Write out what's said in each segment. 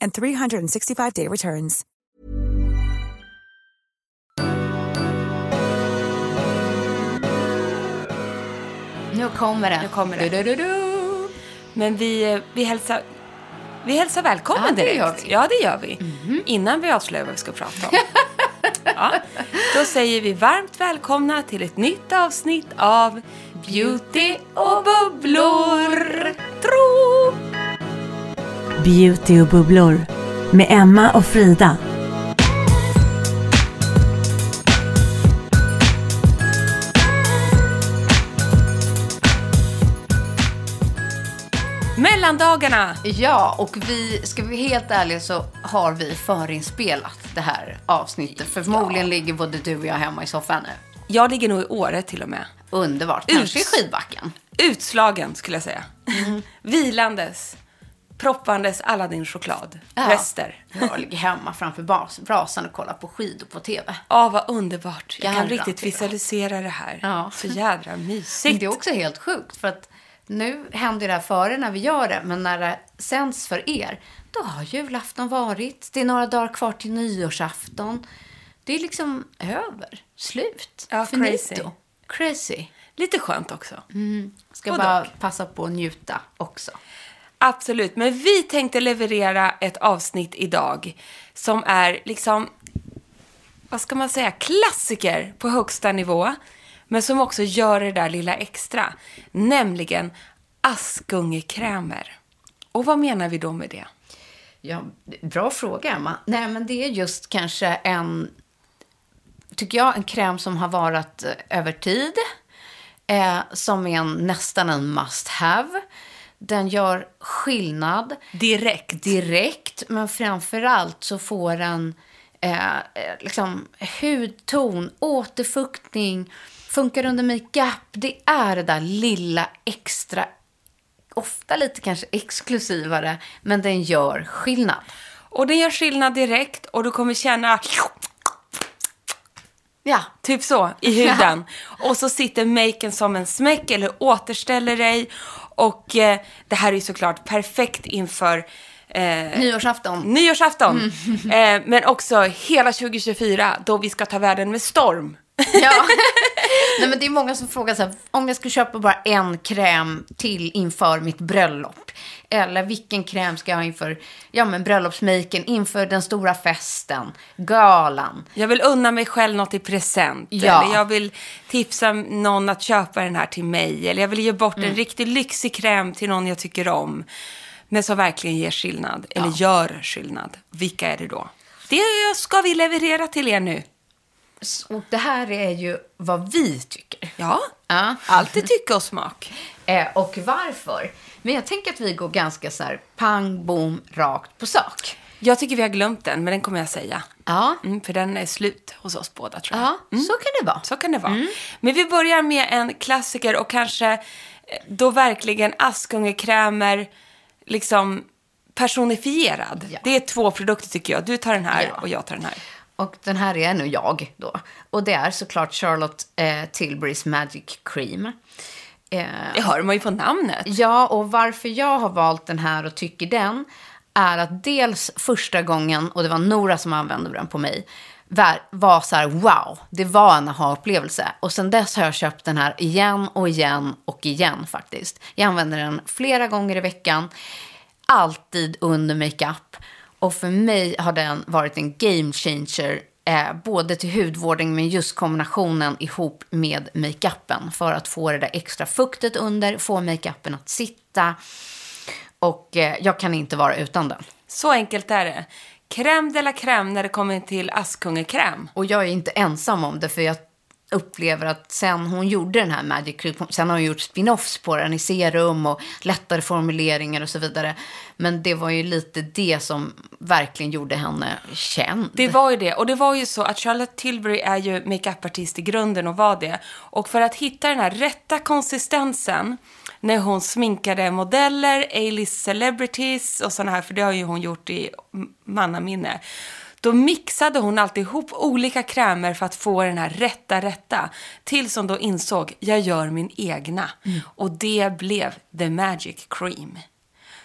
and 365-day returns. Nu kommer det. Nu kommer det. Du, du, du, du. Men vi, vi, hälsar, vi hälsar välkommen Ja, det direkt. gör vi. Ja, det gör vi. Innan vi avslöjar vad vi ska prata om. ja. Då säger vi varmt välkomna till ett nytt avsnitt av Beauty och bubblor. Tro! Beauty och bubblor med Emma och Frida. Mellandagarna! Ja, och vi, ska vi vara helt ärliga så har vi förinspelat det här avsnittet. För förmodligen ligger både du och jag hemma i soffan nu. Jag ligger nog i Åre till och med. Underbart. Kanske i Ut. skidbacken. Utslagen skulle jag säga. Mm. Vilandes. Proppandes Aladdin-choklad. Ja. Rester. Jag ligger hemma framför brasan och kollar på skidor på tv. Ja, vad underbart. Jag kan Jädra riktigt visualisera det här. Ja. Så jädra Men mysigt. det är också helt sjukt för att nu händer det här före när vi gör det, men när det sänds för er, då har julafton varit. Det är några dagar kvar till nyårsafton. Det är liksom över. Slut. Ja, Finito. crazy. Crazy. Lite skönt också. Ska Både bara och. passa på att njuta också. Absolut, men vi tänkte leverera ett avsnitt idag som är liksom, vad ska man säga, klassiker på högsta nivå. Men som också gör det där lilla extra. Nämligen askungekrämer. Och vad menar vi då med det? Ja, bra fråga, Emma. Nej, men det är just kanske en, tycker jag, en kräm som har varit eh, över tid. Eh, som är en, nästan en must have. Den gör skillnad Direkt. direkt, men framför allt så får den eh, eh, liksom hudton, återfuktning, funkar under makeup. Det är det där lilla extra, ofta lite kanske exklusivare, men den gör skillnad. Och det gör skillnad direkt och du kommer känna Ja, Typ så, i huden. Och så sitter maken som en smäck eller återställer dig. Och eh, det här är ju såklart perfekt inför eh, nyårsafton. nyårsafton. Mm. Eh, men också hela 2024 då vi ska ta världen med storm. Ja. Nej, men det är många som frågar så här, om jag ska köpa bara en kräm till inför mitt bröllop. Eller vilken kräm ska jag ha inför ja, men bröllopsmaken, inför den stora festen, galan. Jag vill unna mig själv något i present. Ja. Eller jag vill tipsa någon att köpa den här till mig. Eller jag vill ge bort Mm. en riktigt lyxig kräm till någon jag tycker om. Men som verkligen ger skillnad. Eller gör skillnad. Vilka är det då? Det ska vi leverera till er nu. Och det här är ju vad vi tycker. Ja, Ja. alltid tycke och smak. Eh, och varför? Men jag tänker att vi går ganska så här pang, bom, rakt på sak. Jag tycker vi har glömt den, men den kommer jag säga. Ja, Mm, för den är slut hos oss båda tror jag. ja så kan det vara. Så kan det vara. Men vi börjar med en klassiker och kanske eh, då verkligen askungekrämer liksom personifierad. Ja. Det är två produkter tycker jag. Du tar den här Ja. och jag tar den här. Och den här är nu jag då. Och det är såklart Charlotte eh, Tilburys Magic Cream. Eh, Det hör man ju på namnet. Ja, och varför jag har valt den här och tycker den är att dels första gången, och det var Nora som använde den på mig, var, så här wow, det var en aha-upplevelse. Och sen dess har jag köpt den här igen och igen och igen faktiskt. Jag använder den flera gånger i veckan, alltid under makeup. Och för mig har den varit en game changer Eh, både till hudvården men just kombinationen ihop med makeupen för att få det där extra fuktet under, få makeupen att sitta. Och eh, jag kan inte vara utan den. Så enkelt är det. Crème de la crème när det kommer till Askungekräm. Och jag är inte ensam om det för jag upplever att sen hon gjorde den här Magic Cream, sen har hon gjort spin-offs på den i serum och lättare formuleringar och så vidare. Men det var ju lite det som verkligen gjorde henne känd. Det var ju det. Och det var ju så att Charlotte Tilbury är ju makeupartist i grunden och var det. Och för att hitta den här rätta konsistensen när hon sminkade modeller, A-list celebrities och sådana här, för det har ju hon gjort i mannaminne. Då mixade hon alltid ihop olika krämer för att få den här rätta, rätta. Tills hon då insåg, jag gör min egna. Och det blev The Magic Cream.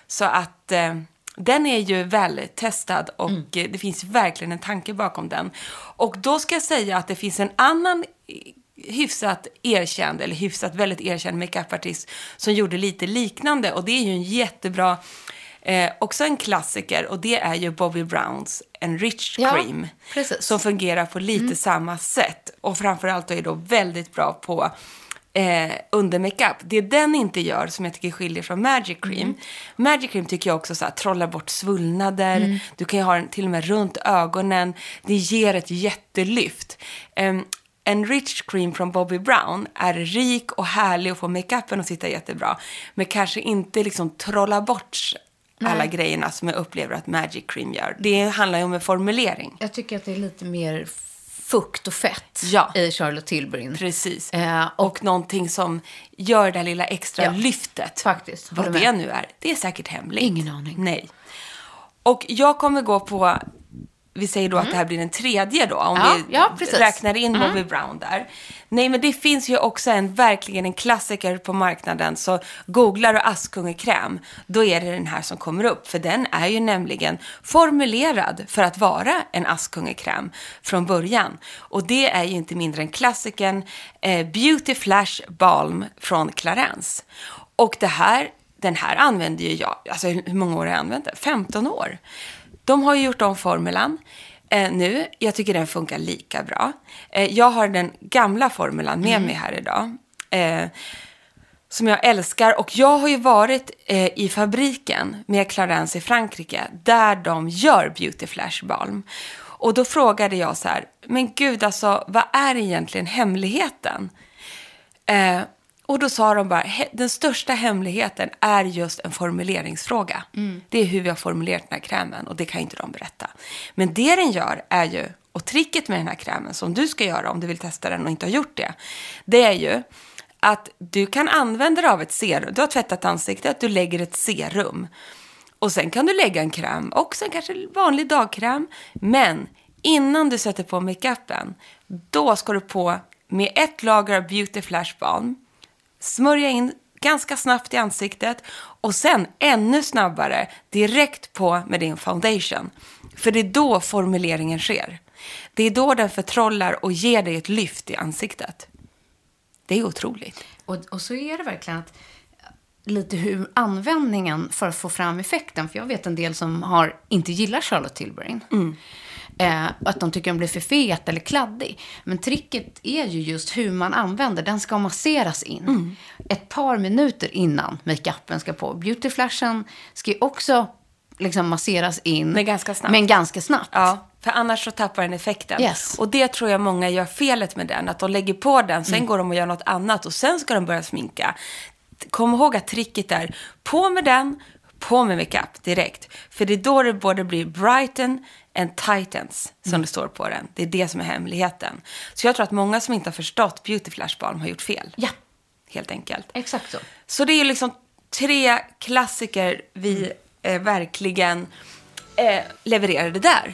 Så att eh, den är ju väl testad och eh, det finns verkligen en tanke bakom den. Och då ska jag säga att det finns en annan eh, hyfsat erkänd, eller hyfsat väldigt erkänd makeupartist som gjorde lite liknande. Och det är ju en jättebra, eh, också en klassiker, och det är ju Bobby Browns Enriched Ja, Cream. precis. Som fungerar på lite samma sätt. Och framförallt är då väldigt bra på eh, under makeup. Det den inte gör, som jag tycker skiljer från Magic Cream. Magic Cream tycker jag också så här, trollar bort svullnader. Du kan ju ha den till och med runt ögonen. Det ger ett jättelyft. Um, Enriched Cream från Bobby Brown är rik och härlig och får makeupen att sitta jättebra. Men kanske inte liksom trolla bort alla grejerna som jag upplever att Magic Cream gör. Det handlar ju om en formulering. Jag tycker att det är lite mer fukt och fett Ja. i Charlotte Tilbury. Precis. Eh, och, någonting som gör det här lilla extra Ja, lyftet. faktiskt. Vad det med. nu är. Det är säkert hemligt. Ingen aning. Nej. Och jag kommer gå på, vi säger då att det här blir den tredje då, om Mm. Ja, vi ja, räknar in Mm. Bobby Brown där. Nej, men det finns ju också en, verkligen en klassiker på marknaden, så googlar du Askungekräm, då är det den här som kommer upp, för den är ju nämligen formulerad för att vara en Askungekräm från början. Och det är ju inte mindre än klassikern eh, Beauty Flash Balm från Clarence. Och det här, den här använder ju jag, alltså hur många år har jag använt den? 15 år. De har ju gjort om formulan eh, nu. Jag tycker den funkar lika bra. Eh, jag har den gamla formulan med mig här idag. Eh, som jag älskar. Och jag har ju varit eh, i fabriken med Clarence i Frankrike. Där de gör Beauty Flash Balm. Och då frågade jag så här, men gud alltså, vad är egentligen hemligheten? Eh, och då sa de bara, "He- den största hemligheten är just en formuleringsfråga. Det är hur vi har formulerat den här krämen och det kan inte de berätta. Men det den gör är ju, och tricket med den här krämen som du ska göra om du vill testa den och inte har gjort det, det är ju att du kan använda dig av ett serum. Du har tvättat ansiktet, du lägger ett serum. Och sen kan du lägga en kräm och sen kanske vanlig dagkräm. Men innan du sätter på makeupen, då ska du på med ett lager av Beauty Flash Balm, smörja in ganska snabbt i ansiktet och sen ännu snabbare direkt på med din foundation. För det är då formuleringen sker. Det är då den förtrollar och ger dig ett lyft i ansiktet. Det är otroligt. Och, och så är det verkligen att lite hur användningen för att få fram effekten. För jag vet en del som har, inte gillar Charlotte Tilbury. Eh, att de tycker den blir för fet eller kladdig. Men tricket är ju just hur man använder. Den ska masseras in. Ett par minuter innan makeupen ska på. Beautyflashen ska ju också liksom masseras in. Men ganska snabbt. Men ganska snabbt. Ja, för annars så tappar den effekten. Yes. Och det tror jag många gör felet med den. Att de lägger på den, sen går de och gör något annat och sen ska de börja sminka. Kom ihåg att tricket är på med den, på med makeup direkt. För det är då det både blir brighten and tightens, som det står på den. Det är det som är hemligheten. Så jag tror att många som inte har förstått Beauty Flash Balm har gjort fel. Ja, Helt enkelt. exakt så. Så det är liksom tre klassiker vi eh, verkligen eh, levererade där.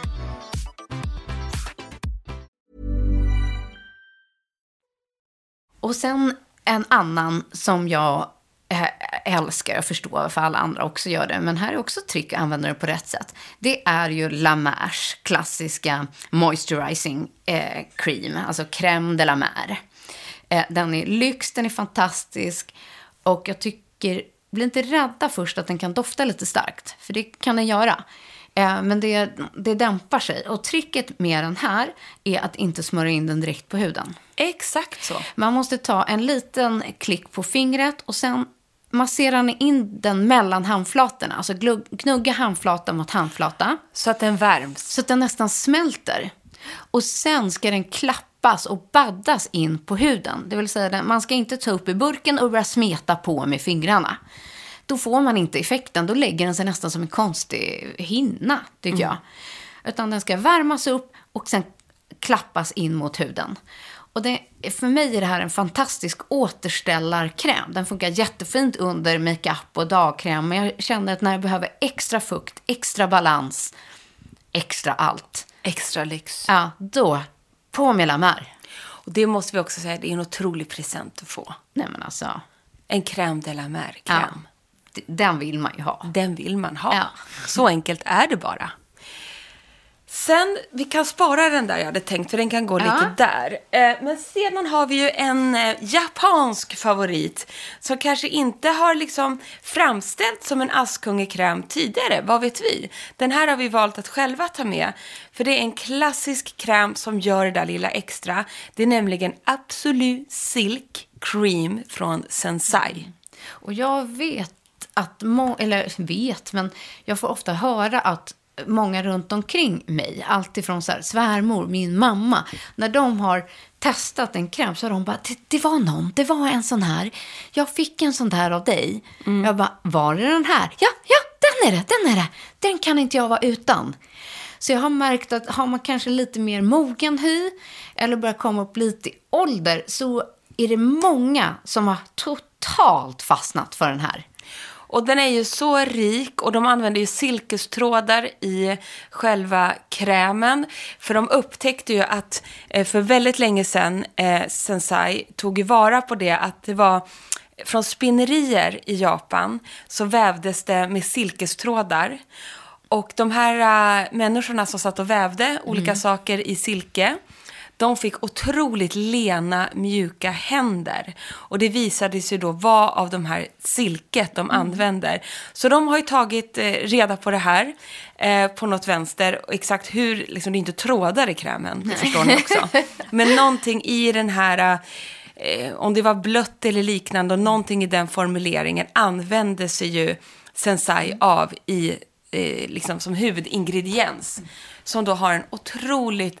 Och sen en annan som jag eh, älskar, jag förstår varför alla andra också gör det, men här är också trick att använda det på rätt sätt. Det är ju La Mers klassiska moisturizing eh, cream, alltså crème de la mer. Eh, den är lyx, den är fantastisk och jag tycker, bli inte rädda först att den kan dofta lite starkt, för det kan den göra. Eh, men det, det dämpar sig. Och tricket med den här är att inte smörja in den direkt på huden. Exakt så. Man måste ta en liten klick på fingret och sen masserar ni in den mellan handflatorna. Alltså gnugga handflata mot handflata. Så att den värms. Så att den nästan smälter. Och sen ska den klappas och baddas in på huden. Det vill säga, man ska inte ta upp i burken och börja smeta på med fingrarna. Då får man inte effekten. Då lägger den sig nästan som en konstig hinna, tycker jag. Utan den ska värmas upp och sen klappas in mot huden. Och det, för mig är det här en fantastisk återställarkräm. Den funkar jättefint under makeup och dagkräm. Men jag känner att när jag behöver extra fukt, extra balans, extra allt. Extra lyx. Ja, då på med La Mer. Och det måste vi också säga, det är en otrolig present att få. Nej men alltså, En crème de la mer ja, den vill man ju ha. Den vill man ha. Ja. Så enkelt är det bara. Sen, vi kan spara den där jag hade tänkt, för den kan gå Ja. lite där. Eh, men sedan har vi ju en eh, japansk favorit som kanske inte har liksom framställts som en Askungekräm tidigare, vad vet vi? Den här har vi valt att själva ta med, för det är en klassisk kräm som gör det där lilla extra. Det är nämligen Absolut Silk Cream från Sensai. Och jag vet att, må- eller vet, men jag får ofta höra att många runt omkring mig, alltifrån så här, svärmor, min mamma, när de har testat en kräm så har de bara, det, det var någon, det var en sån här, jag fick en sån där av dig. Jag bara, var det den här? Ja, ja, den är det, den är det, den kan inte jag vara utan. Så jag har märkt att har man kanske lite mer mogen hy eller börjar komma upp lite i ålder så är det många som har totalt fastnat för den här. Och den är ju så rik och de använder ju silkestrådar i själva krämen. För de upptäckte ju att eh, för väldigt länge sedan eh, Sensai tog vara på det att det var från spinnerier i Japan så vävdes det med silkestrådar. Och de här äh, människorna som satt och vävde olika saker i silke de fick otroligt lena, mjuka händer. Och det visade sig då vara av de här silket de använder. Så de har ju tagit eh, reda på det här eh, på något vänster. Och exakt hur, liksom det är inte trådar i krämen, det förstår ni också. Men någonting i den här, eh, om det var blött eller liknande, och någonting i den formuleringen använde sig ju Sensai av i, eh, liksom som huvudingrediens. Som då har en otroligt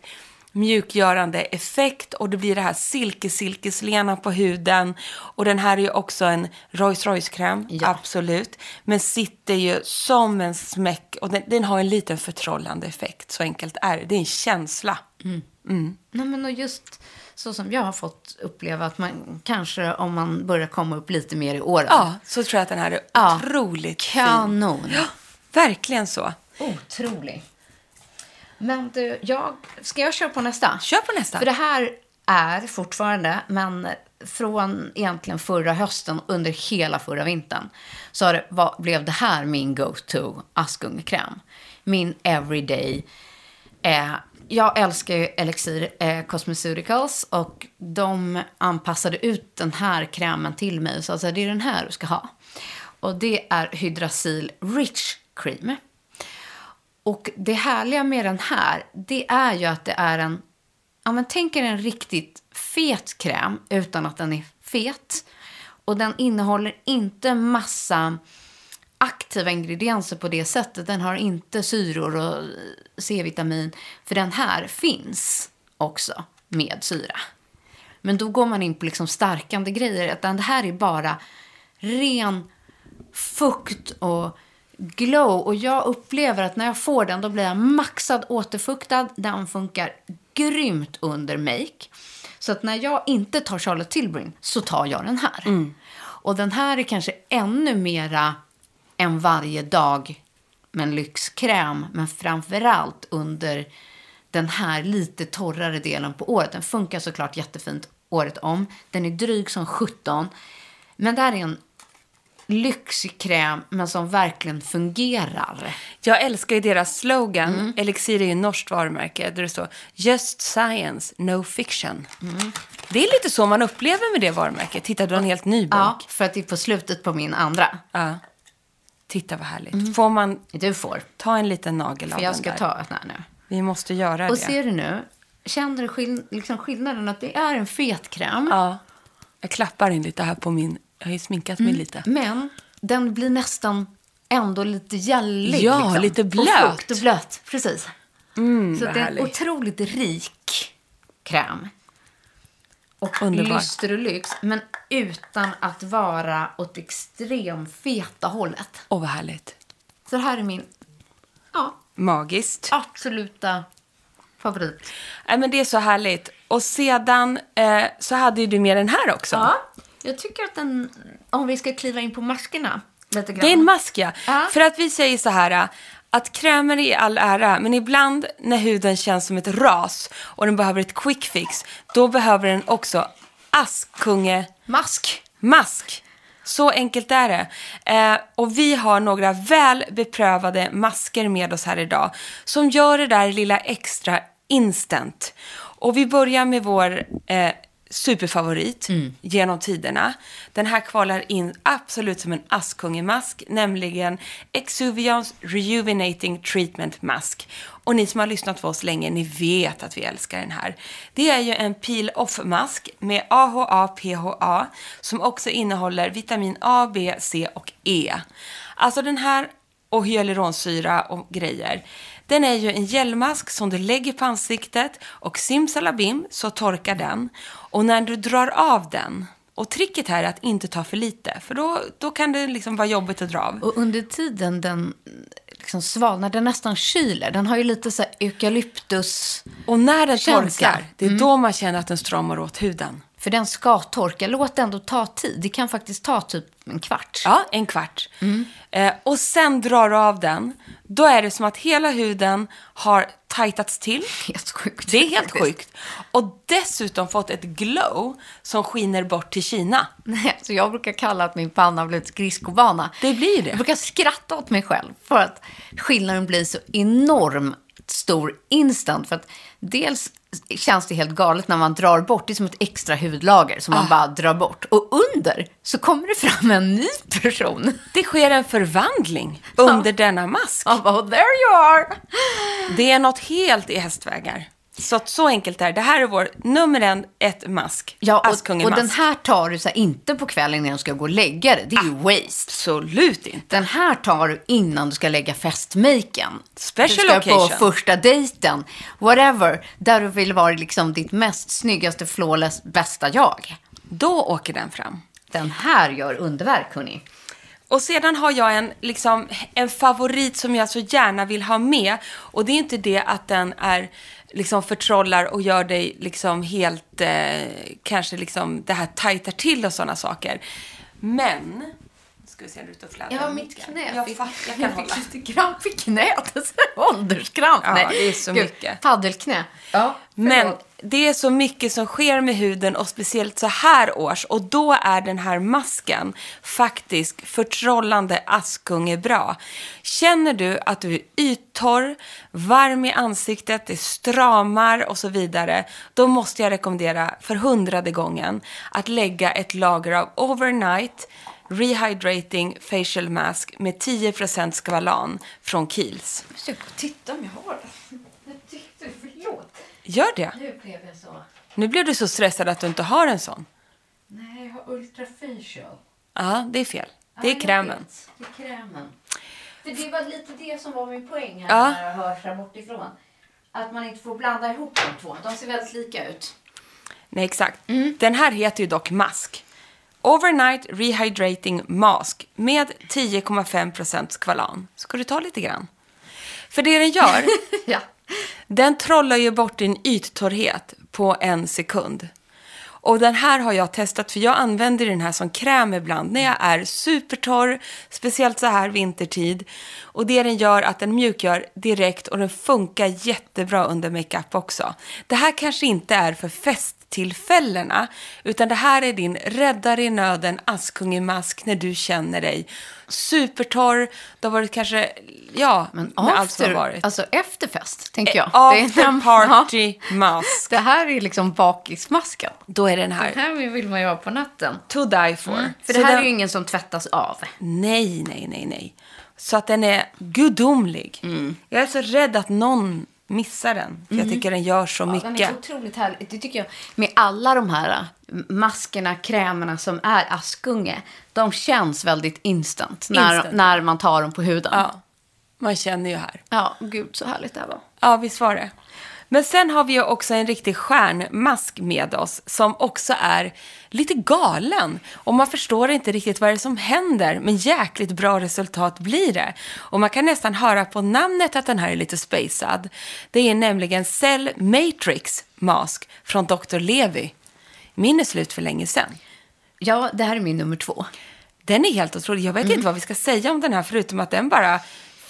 mjukgörande effekt och det blir det här silke-silkeslena på huden. Och den här är ju också en Rolls Royce-kräm, Ja. absolut. Men sitter ju som en smäck och den, den har en liten förtrollande effekt, så enkelt är det. Det är en känsla. Nej, men och just så som jag har fått uppleva att man kanske om man börjar komma upp lite mer i åren. Ja, så tror jag att den här är Ja. otroligt fin. Kanon. Ja, verkligen så. Otrolig. Men du, jag, ska jag köra på nästa? Kör på nästa. För det här är fortfarande, men från egentligen förra hösten under hela förra vintern så har det, var, blev det här min go-to Askungekräm. Min everyday. Eh, jag älskar ju Elixir eh, Cosmeceuticals och de anpassade ut den här krämen till mig. Så alltså, det är den här du ska ha. Och det är Hydrasil Rich Cream. Och det härliga med den här, det är ju att det är en, ja men tänk er en riktigt fet kräm utan att den är fet. Och den innehåller inte massa aktiva ingredienser på det sättet. Den har inte syror och C-vitamin. För den här finns också med syra. Men då går man in på liksom stärkande grejer. Utan det här är bara ren fukt och glow. Och jag upplever att när jag får den då blir jag maxad återfuktad. Den funkar grymt under make. Så att när jag inte tar Charlotte Tilbury så tar jag den här. Och den här är kanske ännu mera än varje dag med en lyxkräm. Men framförallt under den här lite torrare delen på året. Den funkar såklart jättefint året om. Den är dryg som 17. Men det här är en lyxkräm men som verkligen fungerar. Jag älskar ju deras slogan. Mm. Elixir är ju norskt varumärke. Där det står Just science, no fiction. Mm. Det är lite så man upplever med det varumärket. Titta, du har en helt ny bok. Ja, för att det är på slutet på min andra. Ja. Titta vad härligt. Får man Du får. ta en liten nagel av För jag ska där? ta den här nu. Vi måste göra Och det. ser du nu, känner du skill- liksom skillnaden att det är en fet kräm. Ja. Jag klappar in lite här på min... Jag har ju sminkat Mm. mig lite. Men den blir nästan ändå lite gällig. Ja, liksom. lite Och blöt. fukt och blöt, precis. Mm, Så det är en otroligt rik kräm. Och Underbar. lyster och lyx, men utan att vara åt extrem feta hållet. Åh, vad härligt. Så det här är min ja, Magiskt. absoluta favorit. Nej, men det är så härligt. Och sedan eh, så hade ju du med den här också. Ja, jag tycker att den, om vi ska kliva in på maskerna lite grann. Det är en mask, ja. Ja. För att vi säger så här, att krämer är all ära, men ibland när huden känns som ett ras och den behöver ett quick fix, då behöver den också Askunge Mask. mask. Så enkelt är det. Eh, och vi har några väl beprövade masker med oss här idag som gör det där lilla extra instant. Och vi börjar med vår eh, superfavorit genom tiderna. Den här kvalar in absolut som en Askungemask, nämligen Exuvians Rejuvenating Treatment Mask. Och ni som har lyssnat på oss länge, ni vet att vi älskar den här. Det är ju en peel-off-mask med AHA, PHA, som också innehåller vitamin A, B, C och E. Alltså den här och hyaluronsyra och grejer. Den är ju en gelmask som du lägger på ansiktet och simsalabim så torkar den. Och när du drar av den, och tricket här är att inte ta för lite, för då, då kan det liksom vara jobbigt att dra av. Och under tiden den liksom svalnar, den nästan kyler. Den har ju lite så här eukalyptus. Och när den Känsla. torkar, det är då man känner att den stramar åt huden. För den ska torka. Låt det ändå ta tid. Det kan faktiskt ta typ en kvart. Ja, en kvart. Eh, och sen drar du av den. Då är det som att hela huden har tajtats till. Helt sjukt. Det är helt sjukt. Och dessutom fått ett glow som skiner bort till Kina. Nej, så jag brukar kalla att min panna har blivit skridskobana. Det blir det. Jag brukar skratta åt mig själv för att skillnaden blir så enormt stor instant. För att dels känns det helt galet när man drar bort. Det är som ett extra hudlager som Ah. man bara drar bort. Och under så kommer det fram en ny person. Det sker en förvandling under denna mask. Och bara, "Oh, there you are! Det är något helt i hästvägar. Så att så enkelt är det. Det här är vår nummer en, ett mask. Ja, och, Askungen och mask. den här tar du så här, inte på kvällen innan du ska gå och lägga dig. Det är ju waste. Absolut inte. Den här tar du innan du ska lägga festmaken. Special du ska occasion. på första dejten. Whatever. Där du vill vara liksom ditt mest snyggaste, flawless, bästa jag. Då åker den fram. Den här gör underverk, hörni. Och sedan har jag en, liksom, en favorit som jag så gärna vill ha med. Och det är inte det att den är liksom förtrollar och gör dig liksom helt, eh, kanske liksom det här tajtar till och sådana saker. Men, ska vi se, ut och flädrar. Ja, mitt knä. Jag, fick- fatt, jag kan hålla. fick lite kramp i knät. Ålderskramp. Ja, Nej, det är så Gud, mycket. Paddelknä. Ja, Men det är så mycket som sker med huden och speciellt så här års. Och då är den här masken faktiskt förtrollande askunge bra. Känner du att du är yttorr, varm i ansiktet, det stramar och så vidare. Då måste jag rekommendera för hundrade gången att lägga ett lager av overnight rehydrating facial mask med 10% skvalan från Kiehl's. Jag ska titta om jag har. Gör det. Nu blev jag så. Nu blev du så stressad att du inte har en sån. Nej, jag har ultrafacial. Ja, det är fel. Det Ja, är jag krämen. Det är krämen. För det var lite det som var min poäng här Ja. när jag hörs här bortifrån. Att man inte får blanda ihop de två. De ser väldigt lika ut. Nej, exakt. Mm. Den här heter ju dock mask. Overnight Rehydrating Mask med 10,5% skvalan. Ska du ta lite grann? För det den gör, ja den trollar ju bort din yttorrhet på en sekund. Och den här har jag testat, för jag använder den här som kräm ibland när jag är supertorr, speciellt så här vintertid. Och det den gör att den mjukgör direkt och den funkar jättebra under makeup också. Det här kanske inte är för festtillfällena, utan det här är din räddare i nöden, askungemask när du känner dig supertorr. Det har varit kanske, ja, Men med allt som har after, varit. alltså efterfest, tänker jag. After när- party mask. Det här är liksom bakismasken. Då är den Den här. här vill man ju ha på natten. To die for. För Så det här den- är ju ingen som tvättas av. Nej, nej, nej, nej. Så att den är gudomlig. Mm. Jag är så rädd att någon missar den. För jag tycker den gör så Ja, mycket. den är otroligt härlig. Det tycker jag. Med alla de här äh, maskerna, krämerna som är askunge. De känns väldigt instant när, Instant. när man tar dem på huden. Ja, man känner ju här. Ja, gud så härligt det här var. Ja, visst var det. Men sen har vi ju också en riktig stjärnmask med oss som också är lite galen. Och man förstår inte riktigt vad det är som händer, men jäkligt bra resultat blir det. Och man kan nästan höra på namnet att den här är lite spacad. Det är nämligen Cell Matrix Mask från Dr. Levi. Min är slut för länge sedan. Ja, det här är min nummer två. Den är helt otrolig. Jag vet inte vad vi ska säga om den här, förutom att den bara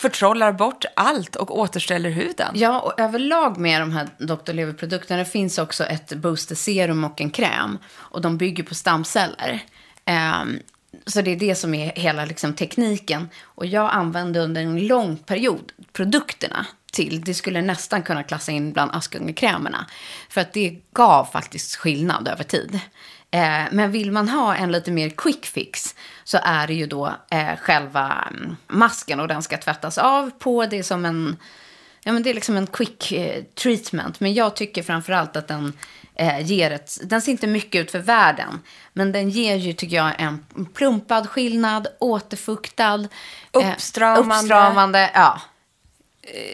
förtrollar bort allt och återställer huden. Ja, och överlag med de här Dr. Lever-produkterna finns också ett booster-serum och en kräm. Och de bygger på stamceller. Um, så det är det som är hela liksom, tekniken. Och jag använde under en lång period produkterna till. Det skulle nästan kunna klassa in bland askungekrämerna. För att det gav faktiskt skillnad över tid. Eh, men vill man ha en lite mer quick fix så är det ju då eh, själva mm, masken och den ska tvättas av på. Det är som en, ja men det är liksom en quick eh, treatment. Men jag tycker framförallt att den eh, ger ett, den ser inte mycket ut för världen. Men den ger ju tycker jag en plumpad skillnad, återfuktad. eh, Uppstramande. uppstramande, ja.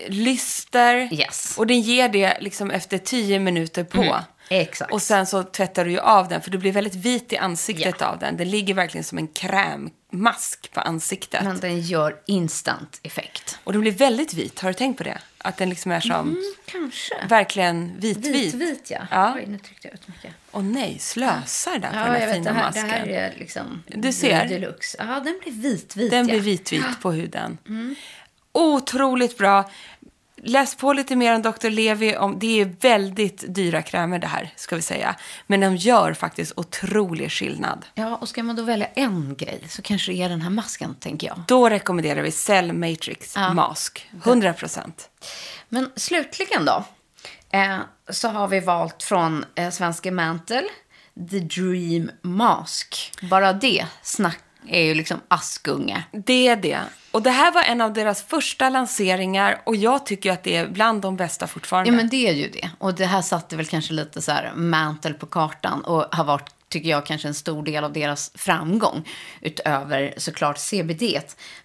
lyster. Yes. Och den ger det liksom efter tio minuter på. Exakt. Och sen så tvättar du ju av den, för du blir väldigt vit i ansiktet av den. Den ligger verkligen som en krämmask på ansiktet. Men den gör instant effekt. Och den blir väldigt vit, har du tänkt på det? Att den liksom är som, Kanske. verkligen vit-vit. Vit-vit, ja. Ja. Oj, nu tryckte jag ut mycket. Och nej, slösar där på Ja, den här jag vet. fina Det här, masken. det här är liksom Du ser. deluxe. Ja, den blir vit-vit. Den ja. blir vitvit på huden. Otroligt bra. Läs på lite mer om Dr. Levi. Om, det är väldigt dyra krämer det här, ska vi säga. Men de gör faktiskt otrolig skillnad. Ja, och ska man då välja en grej så kanske det är den här masken, tänker jag. Då rekommenderar vi Cell Matrix Ja. Mask. 100 procent. Men slutligen då, eh, så har vi valt från eh, Svenska Mantel, The Dream Mask. Bara det snack, är ju liksom Askunge. Det är det. Och det här var en av deras första lanseringar och jag tycker att det är bland de bästa fortfarande. Ja, men det är ju det. Och det här satte väl kanske lite så här mantel på kartan och har varit, tycker jag, kanske en stor del av deras framgång. Utöver såklart CBD.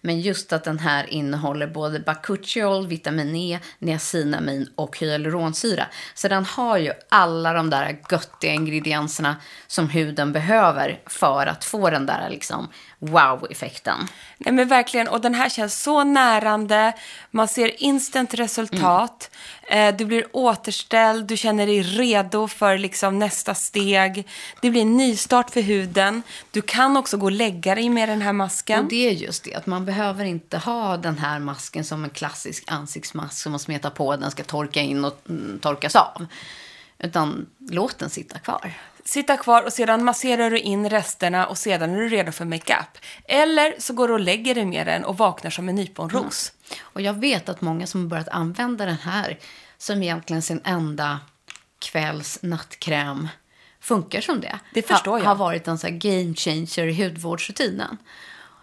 Men just att den här innehåller både bakuchiol, vitamin E, niacinamin och hyaluronsyra. Så den har ju alla de där göttiga ingredienserna som huden behöver för att få den där liksom wow-effekten. Nej men verkligen, och den här känns så närande. Man ser instant resultat. Eh, du blir återställd, du känner dig redo för liksom nästa steg. Det blir en nystart för huden. Du kan också gå och lägga dig med den här masken. Och det är just det, att man behöver inte ha den här masken som en klassisk ansiktsmask som man smetar på, den ska torka in och mm, torkas av. Utan låt den sitta kvar. Sitta kvar och sedan masserar du in resterna och sedan är du redo för makeup. Eller så går du och lägger dig med den och vaknar som en nyponros. Och jag vet att många som har börjat använda den här som egentligen sin enda kvälls nattkräm funkar som det. Det förstår ha, jag. Har varit en sån här game changer i hudvårdsrutinen.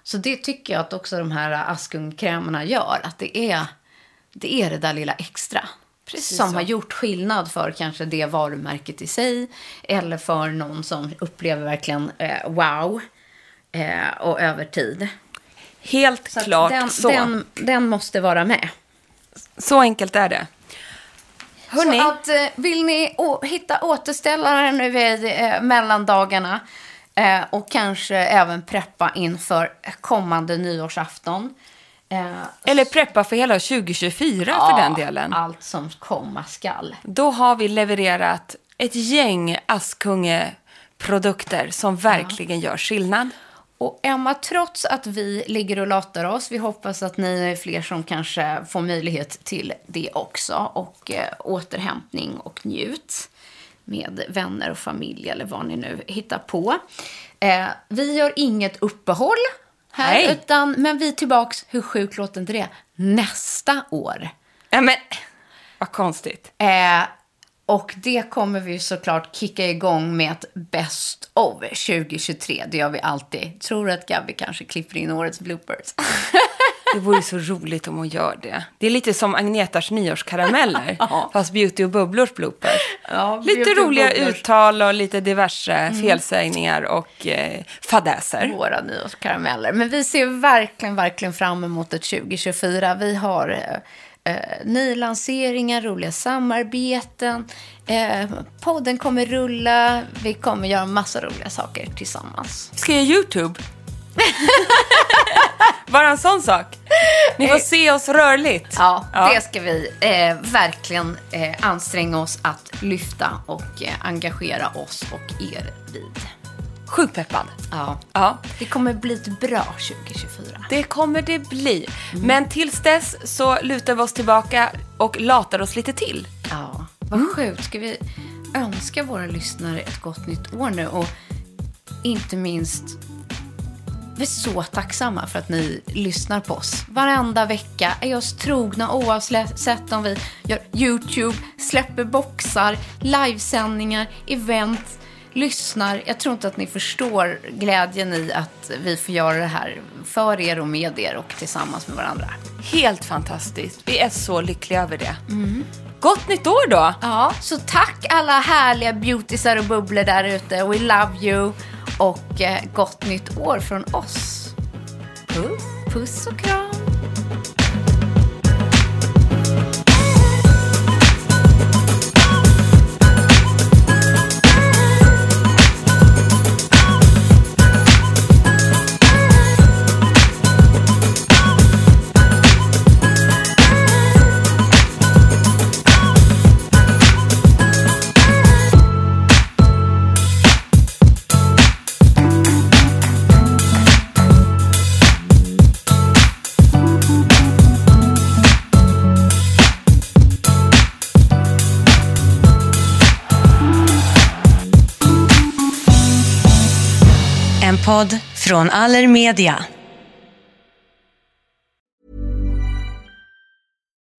Så det tycker jag att också de här Askung-krämerna gör. Att det är, det är det där lilla extra. Precis som så. har gjort skillnad för kanske det varumärket i sig. Eller för någon som upplever verkligen eh, wow. Eh, och över tid. Helt Så klart den, så. Den, den måste vara med. Så enkelt är det. Hörrni, Så att, eh, vill ni hitta återställare nu vid eh, mellandagarna eh, och kanske även preppa inför kommande nyårsafton. Eh, eller preppa för hela 2024 för den delen. Allt som komma skall. Då har vi levererat ett gäng Askunge-produkter som verkligen gör skillnad. Och Emma, trots att vi ligger och latar oss, vi hoppas att ni är fler som kanske får möjlighet till det också. Och eh, återhämtning och njut med vänner och familj eller vad ni nu hittar på. Eh, vi gör inget uppehåll här, Nej. utan, men vi är tillbaks, hur sjukt låter inte det, nästa år. Ja, men vad konstigt. Eh, och det kommer vi såklart kicka igång med ett Best of 2023. Det gör vi alltid. Tror att Gabby kanske klipper in årets bloopers. Det vore så roligt om hon gör det. Det är lite som Agnetas nyårskarameller, Ja. fast Beauty och bubblors bloopers. Ja, lite roliga bubblors. uttal och lite diverse felsägningar och eh, fadäser. Våra nyårskarameller. Men vi ser verkligen, verkligen fram emot ett 2024. Vi har eh, eh, nylanseringar, roliga samarbeten. Eh, podden kommer rulla. Vi kommer göra massa roliga saker tillsammans. Ska jag YouTube? Bara en sån sak. Ni får se oss rörligt. Ja, Ja. det ska vi eh, verkligen eh, anstränga oss att lyfta och eh, engagera oss och er vid. Sjukt peppad. Ja. Ja, Det kommer bli ett bra 2024. det kommer det bli. Men tills dess så lutar vi oss tillbaka och latar oss lite till. Ja, vad sjukt. Ska vi önska våra lyssnare ett gott nytt år nu? Och inte minst, vi är så tacksamma för att ni lyssnar på oss. Varenda vecka är oss trogna oavsett om vi gör YouTube, släpper boxar, livesändningar, event, lyssnar. Jag tror inte att ni förstår glädjen i att vi får göra det här för er och med er och tillsammans med varandra. Helt fantastiskt. Vi är så lyckliga över det. Gott nytt år då! Ja, så tack alla härliga beautisar och bubblor där ute. We love you. Och eh, gott nytt år från oss. Puss. Puss och kram. Podd från Allermedia.